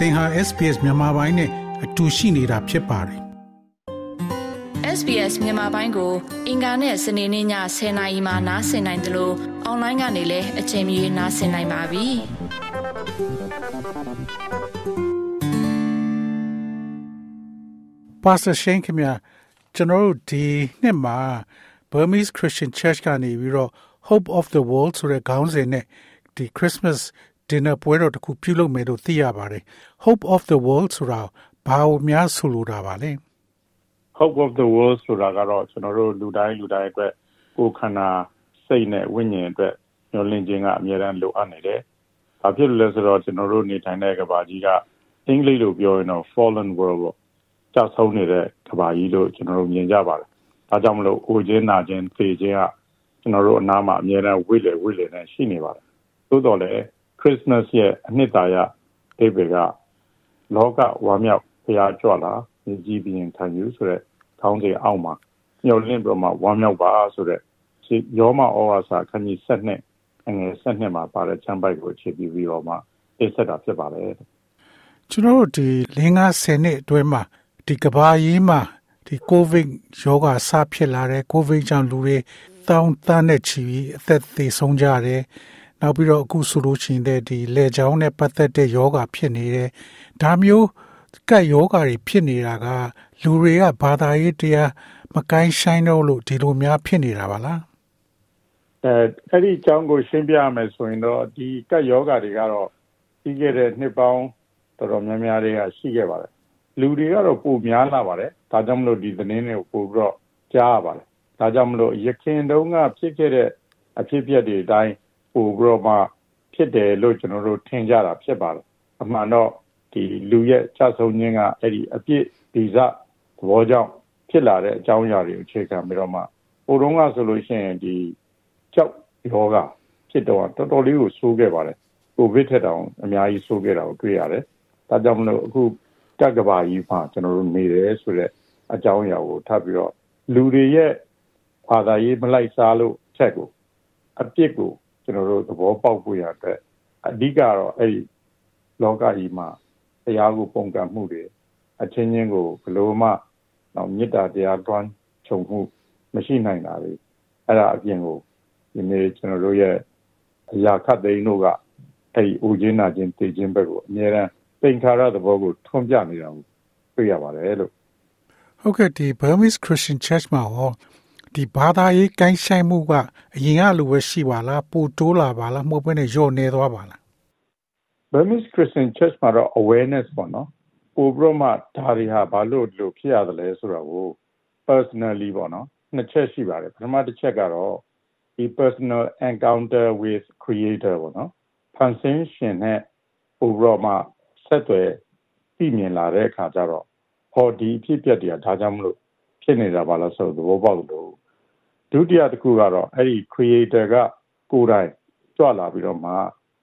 သင်ဟာ SPS မြန်မာပိုင်းနဲ့အတူရှိနေတာဖြစ်ပါတယ် SBS မြန်မာပိုင်းကို အင်ကာနဲ့စနေနေ့ည10:00နာရီမှနားဆင်နိုင်တယ်လို့အွန်လိုင်းကနေလည်းအချိန်မီနားဆင်နိုင်ပါပြီ။ Pastor Shane ခင်ဗျာကျွန်တော်တို့ဒီနှစ်မှာ Burmese Christian Church ကနေပြီးတော့ Hope of the World ဆိုတဲ့ခေါင်းစဉ်နဲ့ဒီ Christmas dinner ပွဲတော်တစ်ခုပြုလုပ်မယ်လို့သိရပါတယ် Hope of the World ဆိုတာဘာကိုများဆိုလိုတာပါလဲ Hope of the World ဆိုတာကတော့ကျွန်တော်တို့လူတိုင်းလူတိုင်းအတွက်ကိုယ်ခန္ဓာစိတ်နဲ့ဝိညာဉ်အတွက်ညှို့လင့်ခြင်းကအများအားလိုအပ်နေတယ်။ဘာဖြစ်လို့လဲဆိုတော့ကျွန်တော်တို့နေထိုင်တဲ့ကဘာကြီးကအင်္ဂလိပ်လိုပြောရင်တော့ fallen world ပေါ့။ကြောက်ဆုံးနေတဲ့ကဘာကြီးလို့ကျွန်တော်တို့မြင်ကြပါတယ်။ဒါကြောင့်မလို့အိုခြင်းနာခြင်းသေခြင်းကကျွန်တော်တို့အနားမှာအများအားဝိလေဝိလေနဲ့ရှိနေပါတယ်။သို့တော်လည်း Christmas ရဲ့အနှစ်သာရအိဗေကလောကဝါမြောက်ဖျားကြွလာမြည်ကြီးပြီးခံယူဆိုတဲ့ခေါင်းစဉ်အောက်မှာညှော်လင့်ပြီးမှဝါမြောက်ပါဆိုတဲ့ယောမဩဝါစာခန်းကြီး7နှစ်အငယ်7နှစ်မှာပါတဲ့ချမ်းပိုက်ကိုအခြေပြုပြီးတော့မှအိဆက်တာဖြစ်ပါတယ်ကျွန်တော်တို့ဒီလင်းကား10နှစ်အတွင်းမှာဒီကဘာကြီးမှာဒီကိုဗစ်ရောဂါစဖြစ်လာတဲ့ကိုဗစ်ကြောင့်လူတွေတောင်းတန်းတဲ့ချီပြီးအသက်သေဆုံးကြတယ် နောက်ပြီးတော့အခုဆိုလို့ရှိရင်ဒီလေချောင်းနဲ့ပတ်သက်တဲ့ယောဂဖြစ်နေတယ်ဒါမျိုးကတ်ယောဂတွေဖြစ်နေတာက လူတွေကဘာသာရေးတရားမကိုင်းဆိုင်တော့လို့ဒီလိုများဖြစ်နေတာပါလားအဲအဲ့ဒီအကြောင်းကိုရှင်းပြရမယ်ဆိုရင်တော့ဒီကတ်ယောဂတွေကတော့ပြီးခဲ့တဲ့နှစ်ပေါင်းတော်တော်များများတွေကရှိခဲ့ပါတယ်လူတွေကတော့ပိုများလာပါတယ်ဒါကြောင့်မလို့ဒီသတင်းတွေကိုပို့ပြီးတော့ကြားရပါတယ်ဒါကြောင့်မလို့ရခင်တုန်းကဖြစ်ခဲ့တဲ့အဖြစ်အပျက်တွေအတိုင်း ပို့ပြီးတော့မှဖြစ်တယ်လို့ကျွန်တော်တို့ထင်ကြတာဖြစ်ပါတယ်အမှန်တော့ဒီလူရဲ့ချဆုံးခြင်းကအဲ့ဒီအပြစ်ဒီစသဘောကြောင့်ဖြစ်လာတဲ့အကြောင်းအရာတွေကိုအခြေခံပြီးတော့မှဟိုတုန်းကဆိုလို့ရှိရင်ဒီကြောက်ယောဂဖြစ်တော့တော်တော်လေးကိုဆိုးခဲ့ပါတယ်ကိုဗစ်ထက်တောင်အများကြီးဆိုးခဲ့တာကိုတွေ့ရတယ်ဒါကြောင့်မလို့အခုတက်ကဘာကြီးမှာကျွန်တော်တို့နေတယ်ဆိုတဲ့အကြောင်းအရာကိုထပ်ပြီးတော့လူတွေရဲ့ဘာသာရေးမလိုက်စားလို့ချက်ကိုအပြစ်ကို ကျွန်တော်တို့သဘောပေါက်ဖို့ရတဲ့အဓိကတော့အဲ့ဒီလောကကြီးမှာတရားကိုပုံကံမှုတွေအချင်းချင်းကိုဘလို့မှတော့မေတ္တာတရားတွန်းခြုံမှုမရှိနိုင်တာလေအဲ့ဒါအပြင်ကိုဒီနေ့ကျွန်တော်တို့ရဲ့အရာခတ်သိန်းတို့ကအဲ့ဒီဦးချင်းနာချင်းတည်ခြင်းဘက်ကိုအများအားပင်ခါရသဘောကိုထွန်းပြနေတာကိုတွေ့ရပါတယ်လို့ဟုတ်ကဲ့ဒီ Burmese Christian Church မှာဟော ဒီဘာသာရေးကိုင်းဆိုင်မှုကအရင်ကလိုပဲရှိပါလားပိုတိုးလာပါလားမဟုတ်ဘဲနဲ့ညော့နေသွားပါလား Burmese Christian Church မှာတော့ awareness ပေါ့နော်ပိုပြီးမှဒါတွေဟာဘာလို့လို့ဖြစ်ရတယ်လဲဆိုတော့ကို personally ပေါ့နော်နှစ်ချက်ရှိပါတယ်ပထမတစ်ချက်ကတော့ဒီ personal encounter with creator ပေါ့နော်ဖန်ဆင်းရှင်နဲ့ပိုပြီးမှဆက်သွယ်သိမြင်လာတဲ့အခါကျတော့ဟောဒီဖြစ်ပျက်တွေကဒါကြောင့်မလို့ဖြစ်နေတာပါလားဆိုတော့သဘောပေါက်လို့ ဒုတိယတစ်ခုကတော့အဲ့ဒီ creator ကကိုယ်တိုင်ကြွလာပြီးတော့မှ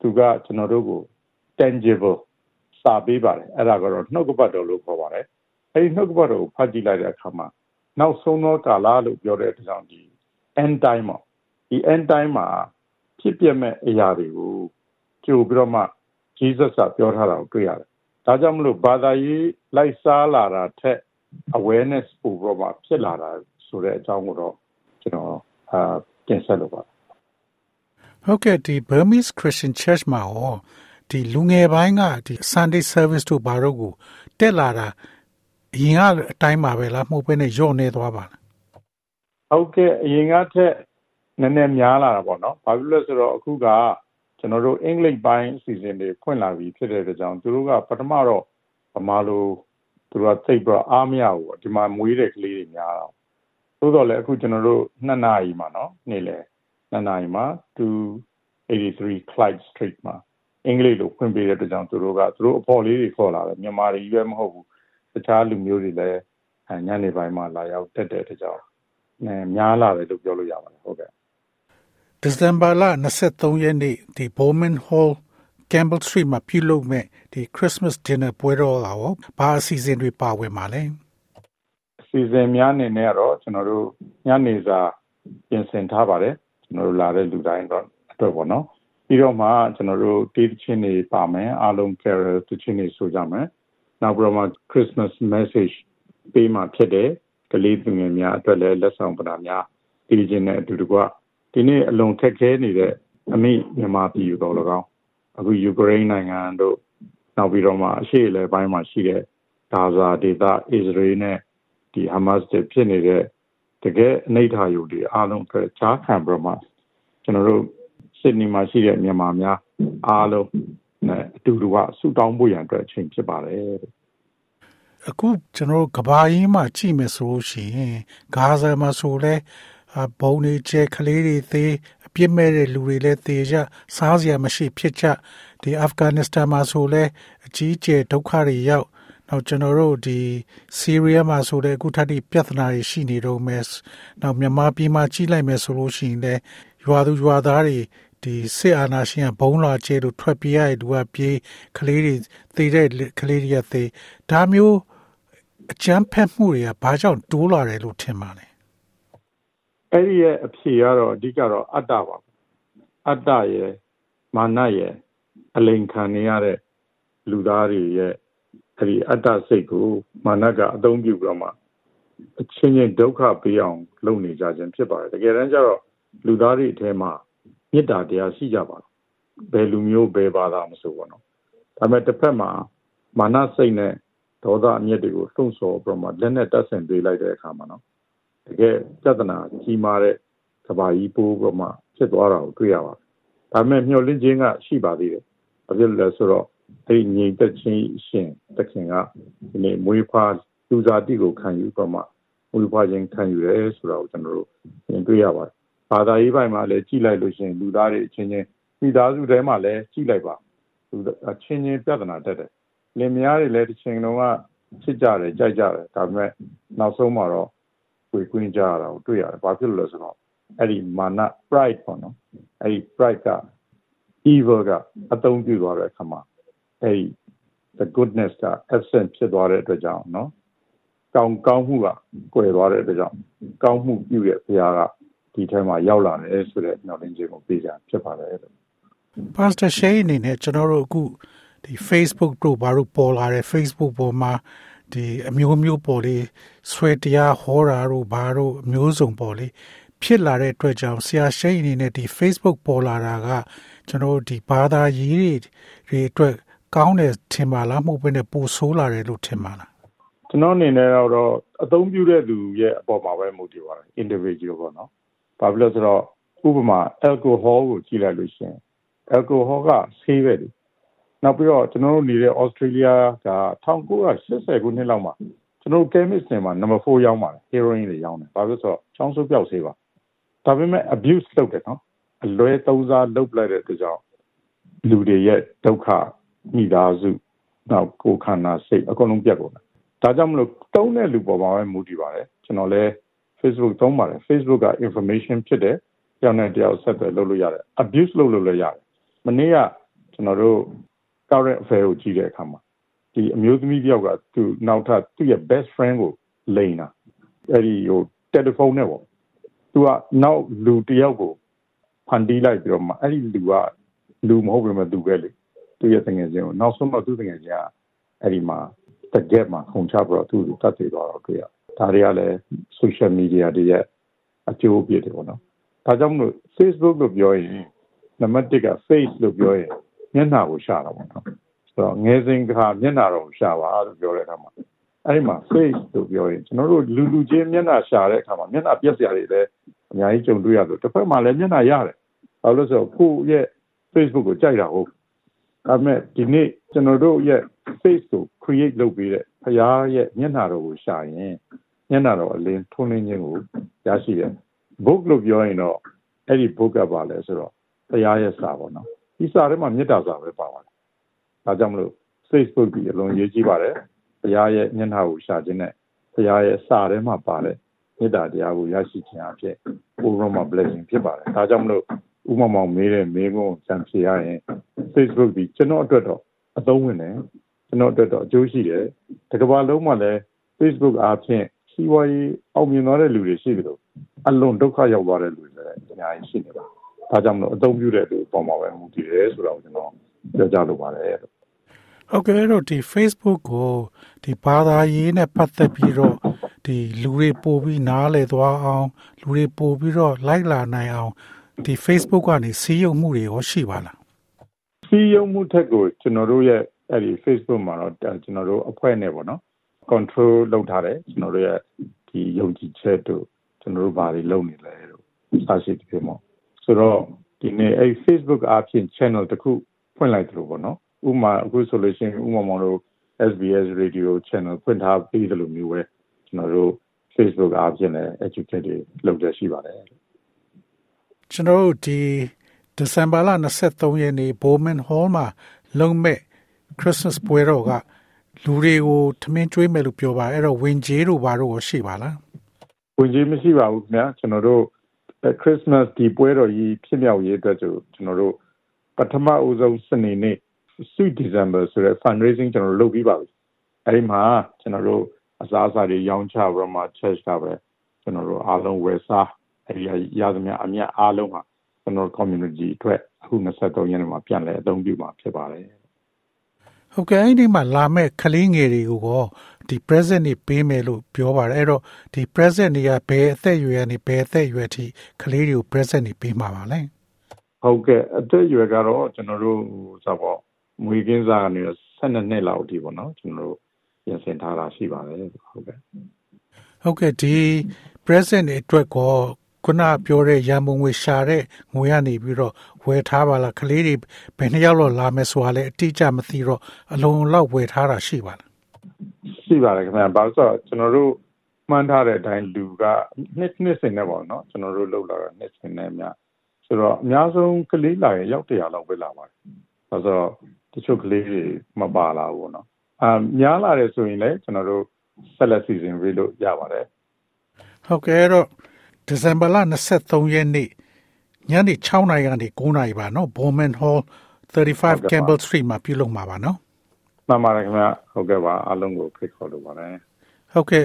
သူကကျွန်တော်တို့ကို tangible စာပေးပါတယ်အဲ့ဒါကတော့နှုတ်ကပတ်တော်လို့ခေါ်ပါတယ်အဲ့ဒီနှုတ်ကပတ်တော်ကိုဖတ်ကြည့်လိုက်တဲ့အခါမှာနောက်ဆုံးသောကာလလို့ပြောတဲ့အတွက်ကြောင့်ဒီ end time ပေါ့ဒီ end time မှာဖြစ်ပြမဲ့အရာတွေကိုကြိုပြီးတော့မှ Jesus ကပြောထားတာကိုတွေ့ရတယ်ဒါကြောင့်မလို့ဘာသာရေးလိုက်စားလာတာထက် awareness ပို့ပြီးတော့မှဖြစ်လာတာဆိုတဲ့အကြောင်းကိုတော့ ကျွန်တော်အာတင်ဆက်လိုပါတယ်ဟုတ်ကဲ့ဒီ Burmese Christian Church မှာဟောဒီလူငယ်ပိုင်းကဒီ Sunday service တို့ဘာတို့ကိုတက်လာတာအရင်ကအတိုင်းပါပဲလားမှုတ်ပဲနဲ့ညော့နေသွားပါလားဟုတ်ကဲ့အရင်ကထက်နည်းနည်းများလာတာပေါ့နော်ဘာဖြစ်လို့လဲဆိုတော့အခုကကျွန်တော်တို့အင်္ဂလိပ်ပိုင်းအစီအစဉ်တွေဖွင့်လာပြီဖြစ်တဲ့အတွက်ကြောင့်သူတို့ကပထမတော့ဗမာလိုသူတို့ကသိပ်ပြီးအားမရဘူးဒီမှာမွေးတဲ့ကလေးတွေများတော့ သို့တော်လည်းအခုကျွန်တော်တို့2နာရီမှာနော်နေ့လေ2နာရီမှာ283 Clyde Street မှာအင်္ဂလိပ်လိုဖွင့်ပေးတဲ့အတွက်ကြောင့်သူတို့ကသူတို့အဖော်လေးတွေခေါ်လာတယ်မြန်မာတွေရွေးမဟုတ်ဘူးတခြားလူမျိုးတွေလည်းညနေပိုင်းမှာလာရောက်တက်တဲ့အတွက်ကြောင့်များလာတယ်လို့ပြောလို့ရပါတယ်ဟုတ်ကဲ့ဒီဇင်ဘာလ23ရက်နေ့ဒီ Bowman Hall Campbell Street မှာပြုလုပ်မဲ့ဒီ Christmas dinner ပွဲတော်ကရောဘာအစီအစဉ်တွေပါဝင်မှာလဲအ စီအစဉ်များနေနဲ့တော့ကျွန်တော်တို့ညနေစာပြင်ဆင်ထားပါတယ်ကျွန်တော်တို့လာတဲ့လူတိုင်းတော့အတွက်ပေါ့နော်ပြီးတော့မှကျွန်တော်တို့တေးချင်းတွေပါမယ်အားလုံး carol တချင်းတွေဆိုကြမယ်နောက်ပြီးတော့မှ Christmas message ပေးမှဖြစ်တယ်ကလေးသူငယ်များအတွက်လည်းလက်ဆောင်ပဒါများပေးခြင်းနဲ့အတူတကွဒီနေ့အလွန်ခက်ခဲနေတဲ့အမိမြန်မာပြည်ယူတော်၎င်းအခုယူကရိန်းနိုင်ငံတို့နောက်ပြီးတော့မှအရှေ့အလယ်ပိုင်းမှာရှိတဲ့ဂါဇာဒေသအစ္စရေးနဲ့ ဒီဟမတ်စ်ဖြစ်နေတဲ့တကယ်အနိဋ္ဌာယုတွေအားလုံးအတွက်ချားခံပြီးတော့မှကျွန်တော်တို့စစ်နီမှာရှိတဲ့မြန်မာများအားလုံးနဲ့အတူတူကဆူတောင်းဖို့ရန်အတွက်အချိန်ဖြစ်ပါတယ်အခုကျွန်တော်ကဘာကြီးမှာကြည့်မယ်ဆိုလို့ရှိရင်ဂါဇာမှာဆိုလဲဘုံတွေကျဲကလေးတွေသေးအပြစ်မဲ့တဲ့လူတွေလည်းသေကြစားစရာမရှိဖြစ်ကြဒီအာဖဂန်နစ္စတန်မှာဆိုလဲအကြီးကျယ်ဒုက္ခတွေရောက် နောက်ကျွန်တော်တို့ဒီဆီးရီးယားမှာဆိုတဲ့အခုထပ်ဒီပြဿနာတွေရှိနေတော့မယ်နောက်မြန်မာပြည်မှာကြီးလိုက်မယ်ဆိုလို့ရှိရင်လည်းရွာသူရွာသားတွေဒီစစ်အာဏာရှင်ကဘုံလာကျဲလို့ထွက်ပြေးရတဲ့လူကပြေးကလေးတွေသေတဲ့ကလေးတွေကသေဒါမျိုးအကြမ်းဖက်မှုတွေကဘာကြောင့်တိုးလာတယ်လို့ထင်ပါလဲအဲ့ဒီရဲ့အဖြေကတော့အဓိကတော့အတ္တပါအတ္တရဲ့မာနရဲ့အလိန်ခံနေရတဲ့လူသားတွေရဲ့ အဲ့ဒီအတ္တစိတ်ကိုမာနကအသုံးပြုပြီးတော့မှအချင်းချင်းဒုက္ခပေးအောင်လုပ်နေကြခြင်းဖြစ်ပါတယ်တကယ်တမ်းကျတော့လူသားတွေအထဲမှာမေတ္တာတရားရှိကြပါဘယ်လူမျိုးဘယ်ဘာသာမဆိုပါတော့ဒါပေမဲ့တစ်ဖက်မှာမာနစိတ်နဲ့ဒေါသအမျက်တွေကိုလှုံ့ဆော်ပြီးတော့မှလက်နဲ့တက်ဆင်ပေးလိုက်တဲ့အခါမှာနော်တကယ်ပြဿနာကြီးမားတဲ့ကဘာကြီးပိုးပြီးတော့မှဖြစ်သွားတာကိုတွေ့ရပါတယ်ဒါပေမဲ့မျှော်လင့်ခြင်းကရှိပါသေးတယ်ဘာဖြစ်လို့လဲဆိုတော့ အဲ့ဒီငြိမ်သက်ခြင်းရှင်တခင်ကဒီနေ့မွေးဖွားလူစားတိကိုခံယူပြီးမှမွေးဖွားခြင်းခံယူရဲဆိုတာကိုကျွန်တော်တို့သင်တွေ့ရပါတယ်။ဘာသာရေးပိုင်းမှာလည်းကြည်လိုက်လို့ရှိရင်လူသားတွေအချင်းချင်းမိသားစုထဲမှာလည်းကြည်လိုက်ပါလူအချင်းချင်းပြဿနာတက်တယ်။လင်မယားတွေလည်းတစ်ချိန်လုံးကချစ်ကြတယ်ကြိုက်ကြတယ်ဒါပေမဲ့နောက်ဆုံးမှာတော့ဝေကွင်းကြရတာကိုတွေ့ရတယ်။ဘာဖြစ်လို့လဲဆိုတော့အဲ့ဒီမာန pride ပေါ့နော်။အဲ့ဒီ pride က evil ကအသုံးပြုသွားတဲ့အခါမှာ အဲ့ဒီ the goodness က absent ဖြစ်သွားတဲ့အတွက်ကြောင့်နော်ကောင်းကောင်းမှုကကွယ်သွားတဲ့အတွက်ကြောင့်ကောင်းမှုပြုတဲ့ဘုရားကဒီထဲမှာရောက်လာတယ်ဆိုတဲ့ညောင်းလင်းခြင်းကိုပြကြဖြစ်ပါတယ်လို့ Pastor Shay အနေနဲ့ကျွန်တော်တို့အခုဒီ Facebook တို့ဘာလို့ပေါ်လာတဲ့ Facebook ပေါ်မှာဒီအမျိုးမျိုးပေါ်လေးဆွဲတရားဟောတာတို့ဘာတို့အမျိုးစုံပေါ်လေးဖြစ်လာတဲ့အတွက်ကြောင့်ဆရာရှိန်အနေနဲ့ဒီ Facebook ပေါ်လာတာကကျွန်တော်ဒီဘာသာရေးတွေအတွက် ကောင်းတယ်ထင်ပါလားမဟုတ်ဘဲနဲ့ပိုဆိုးလာတယ်လို့ထင်ပါလားကျွန်တော်အနေနဲ့တော့အသုံးပြုတဲ့လူရဲ့အပေါ်မှာပဲမူတည်ပါတယ် individual ပေါ့နော်ဘာဖြစ်လို့ဆိုတော့ဥပမာ alcohol ကိုကြည့်လိုက်လို့ရှိရင် alcohol ကဆေးပဲလေနောက်ပြီးတော့ကျွန်တော်တို့နေတဲ့ Australia က1980ခုနှစ်လောက်မှာကျွန်တော်တို့ chemist တွေမှာ number 4ရောင်းပါတယ် heroin တွေရောင်းတယ်ဘာဖြစ်လို့ဆိုတော့ချောင်းဆိုးပြောက်ဆေးပါဒါပေမဲ့ abuse လုပ်တယ်နော်အလွဲသုံးစားလုပ်လိုက်တဲ့အတွက်ကြောင့်လူတွေရဲ့ဒုက္ခ မိသားစုနောက်ကိုယ်ခန္ဓာစိတ်အကုန်လုံးပြတ်ကုန်တယ်ဒါကြောင့်မလို့တုံးတဲ့လူပေါ်မှာပဲမူတည်ပါတယ်ကျွန်တော်လည်း Facebook သုံးပါတယ် Facebook က information ဖြစ်တယ်တယောက်နဲ့တယောက်ဆက်သွယ်လုပ်လို့ရတယ် abuse လုပ်လို့လည်းရတယ်မနေ့ကကျွန်တော်တို့ current affair ကိုကြည့်တဲ့အခါမှာဒီအမျိုးသမီးတယောက်ကသူနောက်ထပ်သူ့ရဲ့ best friend ကိုလိန်တာအဲ့ဒီဟိုတယ်လီဖုန်းနဲ့ပေါ့သူကနောက်လူတယောက်ကိုဖန်တီးလိုက်ပြီးတော့မှအဲ့ဒီလူကလူမဟုတ်ဘူးမသူပဲလေ သူ့ရဲ့တငယ်ချင်းကိုနောက်ဆုံးတော့သူ့တငယ်ချင်းကအဲ့ဒီမှာတကက်မှာခုန်ချပြီးတော့သူ့ကိုတတ်သိသွားတော့တွေ့ရဒါတွေကလည်း social media တွေရဲ့အကျိုးအပြစ်တွေပေါ့နော်ဒါကြောင့်မလို့ Facebook လို့ပြောရင်နံပါတ်1က face လို့ပြောရင်မျက်နှာကိုရှာတာပေါ့နော်ဆိုတော့ငယ်စဉ်ကမျက်နှာတော့ရှာပါလို့ပြောတဲ့အခါမှာအဲ့ဒီမှာ face လို့ပြောရင်ကျွန်တော်တို့လူလူချင်းမျက်နှာရှာတဲ့အခါမှာမျက်နှာပြက်စရာတွေလည်းအများကြီးကြုံတွေ့ရလို့တစ်ဖက်မှာလည်းမျက်နှာရတယ်ဘာလို့လဲဆိုတော့ကိုယ့်ရဲ့ Facebook ကိုကြိုက်တာဟုတ် ဒါပေမဲ့ဒီနေ့ကျွန်တော်တို့ရဲ့ face ကို create လုပ်ပေးတဲ့ဖရားရဲ့မျက်နှာတော်ကိုရှာရင်မျက်နှာတော်အလင်းထွန်းလင်းခြင်းကိုရရှိတယ် book လို့ပြောရင်တော့အဲ့ဒီ book ကပါလဲဆိုတော့ဖရားရဲ့စာပေါ့နော်ဒီစာထဲမှာမေတ္တာစာပဲပါပါတယ်ဒါကြောင့်မလို့ Facebook ဒီအလုံးရေးကြည့်ပါတယ်ဖရားရဲ့မျက်နှာကိုရှာခြင်းနဲ့ဖရားရဲ့စာထဲမှာပါတဲ့မေတ္တာတရားကိုရရှိခြင်းအဖြစ် overall blessing ဖြစ်ပါတယ်ဒါကြောင့်မလို့ ဥမမောင်မေးတဲ့မေးခွန်းကိုစံဖြေရရင် Facebook ဒီကျွန်တော်အတွက်တော့အသုံးဝင်တယ်ကျွန်တော်အတွက်တော့အကျိုးရှိတယ်တကဘာလုံးမှာလည်း Facebook အားဖြင့်စီးပွားရေးအောင်မြင်သွားတဲ့လူတွေရှိတယ်လို့အလွန်ဒုက္ခရောက်သွားတဲ့လူတွေလည်းအများကြီးရှိနေပါဒါကြောင့်မလို့အသုံးပြုတဲ့သူပုံမှာပဲမူတည်တယ်ဆိုတော့ကျွန်တော်ပြောကြလိုပါတယ်လို့ဟုတ်ကဲ့တော့ဒီ Facebook ကိုဒီဘာသာရေးနဲ့ပတ်သက်ပြီးတော့ဒီလူတွေပို့ပြီးနားလည်သွားအောင်လူတွေပို့ပြီးတော့ like လာနိုင်အောင် ဒီ Facebook ကနေစီးရုံမှုတွေရောရှိပါလားစီးရုံမှုထက်ကိုကျွန်တော်တို့ရဲ့အဲ့ဒီ Facebook မှာတော့ကျွန်တော်တို့အဖွဲ့နဲ့ပေါ့နော် control လုပ်ထားတယ်ကျွန်တော်တို့ရဲ့ဒီယုံကြည်ချက်တို့ကျွန်တော်တို့ဘာတွေလုပ်နေလဲတို့စာရှိတဖြစ်ပေါ့ဆိုတော့ဒီနေ့အဲ့ Facebook အပြင် channel တစ်ခုဖွင့်လိုက်တယ်လို့ပေါ့နော်ဥမာအခုဆိုလို့ရှိရင်ဥမာမောင်တို့ SBS Radio channel ဖွင့်ထားပြီးတယ်လို့မျိုးပဲကျွန်တော်တို့ Facebook အပြင်လည်း educate တွေလုပ်ရရှိပါတယ် ကျွန်တော်တို့ဒီဒီဇင်ဘာလ23ရက်နေ့ Bowman Hall မှာလုံမဲ့ Christmas ပွဲတော်ကလူတွေကိုထမင်းကျွေးမယ်လို့ပြောပါအဲ့တော့ဝင်ကြီးတို့ဘာတို့ရောရှိပါလားဝင်ကြီးမရှိပါဘူးခင်ဗျာကျွန်တော်တို့ Christmas ဒီပွဲတော်ကြီးဖြစ်မြောက်ရေးအတွက်ဆိုကျွန်တော်တို့ပထမအဦးဆုံးစနေနေ့ Sweet December ဆိုတဲ့ fundraising ကျွန်တော်တို့လုပ်ပြီးပါပြီအဲဒီမှာကျွန်တော်တို့အစားအစာတွေရောင်းချပြီးတော့မှ church ကပဲကျွန်တော်တို့အားလုံးဝယ်စား အဲဒီရသမျှအမြတ်အားလုံးဟာကျွန်တော် community အတွက်အခု23ရက်နေ့မှာပြန်လည်အသုံးပြုမှာဖြစ်ပါတယ်ဟုတ်ကဲ့အဲ့ဒီမှာလာမဲ့ကလေးငယ်တွေကိုဒီ present နေပေးမယ်လို့ပြောပါတယ်အဲ့တော့ဒီ present တွေကဘယ်အသက်အရွယ်ကနေဘယ်အသက်အရွယ်ထိကလေးတွေကို present နေပေးမှာပါလဲဟုတ်ကဲ့အသက်အရွယ်ကတော့ကျွန်တော်တို့ဆိုတော့မွေးကင်းစားကနေ12နှစ်လောက်အထိပေါ့နော်ကျွန်တော်တို့ပြင်ဆင်ထားတာရှိပါတယ်ဟုတ်ကဲ့ဟုတ်ကဲ့ဒီ present တွေအတွက်ကော ခုနပြောတဲ့ရန်ပုံငွေရှာတဲ့ငွေကနေပြီးတော့ဝယ်ထားပါလားကလေးတွေဘယ်နှစ်ယောက်လောက်လာမယ်ဆိုတာလည်းအတိအကျမသိတော့အလုံးလောက်ဝယ်ထားတာရှိပါလားရှိပါတယ်ခင်ဗျာဘာလို့ဆိုတော့ကျွန်တော်တို့မှန်းထားတဲ့အတိုင်းလူကနှစ်နှစ်စင်နဲ့ပေါ့နော်ကျွန်တော်တို့လောက်လာတာနှစ်စင်နဲ့များဆိုတော့အများဆုံးကလေးလာရင်ရောက်တရာလောက်ပဲလာပါတယ်ဘာလို့ဆိုတော့တချို့ကလေးတွေမပါလာဘူးပေါ့နော်အာများလာတယ်ဆိုရင်လည်းကျွန်တော်တို့ဆက်လက်စီစဉ်ပြီးလို့ရပါတယ်ဟုတ်ကဲ့အဲ့တော့ ဒီဇင်ဘာလ23ရက်နေ့ညနေ6နာရီကနေ9နာရီပါနော် Bowman Hall 35 Campbell Street မှာပြုလုပ်မှာပါနော်မှန်ပါတယ်ခင်ဗျာဟုတ်ကဲ့ပါအားလုံးကိုဖိတ်ခေါ်လိုပါတယ်ဟုတ်ကဲ့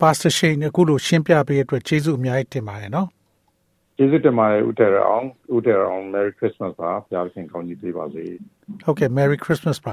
Pastor Shane အခုလိုရှင်းပြပေးတဲ့အတွက်ကျေးဇူးအများကြီးတင်ပါတယ်နော်ကျေးဇူးတင်ပါတယ်ဦးတယ်အောင်ဦးတယ်အောင် Merry Christmas ပါဘုရားရှင်ကောင်းကြီးပေးပါစေဟုတ်ကဲ့ Merry Christmas ပါ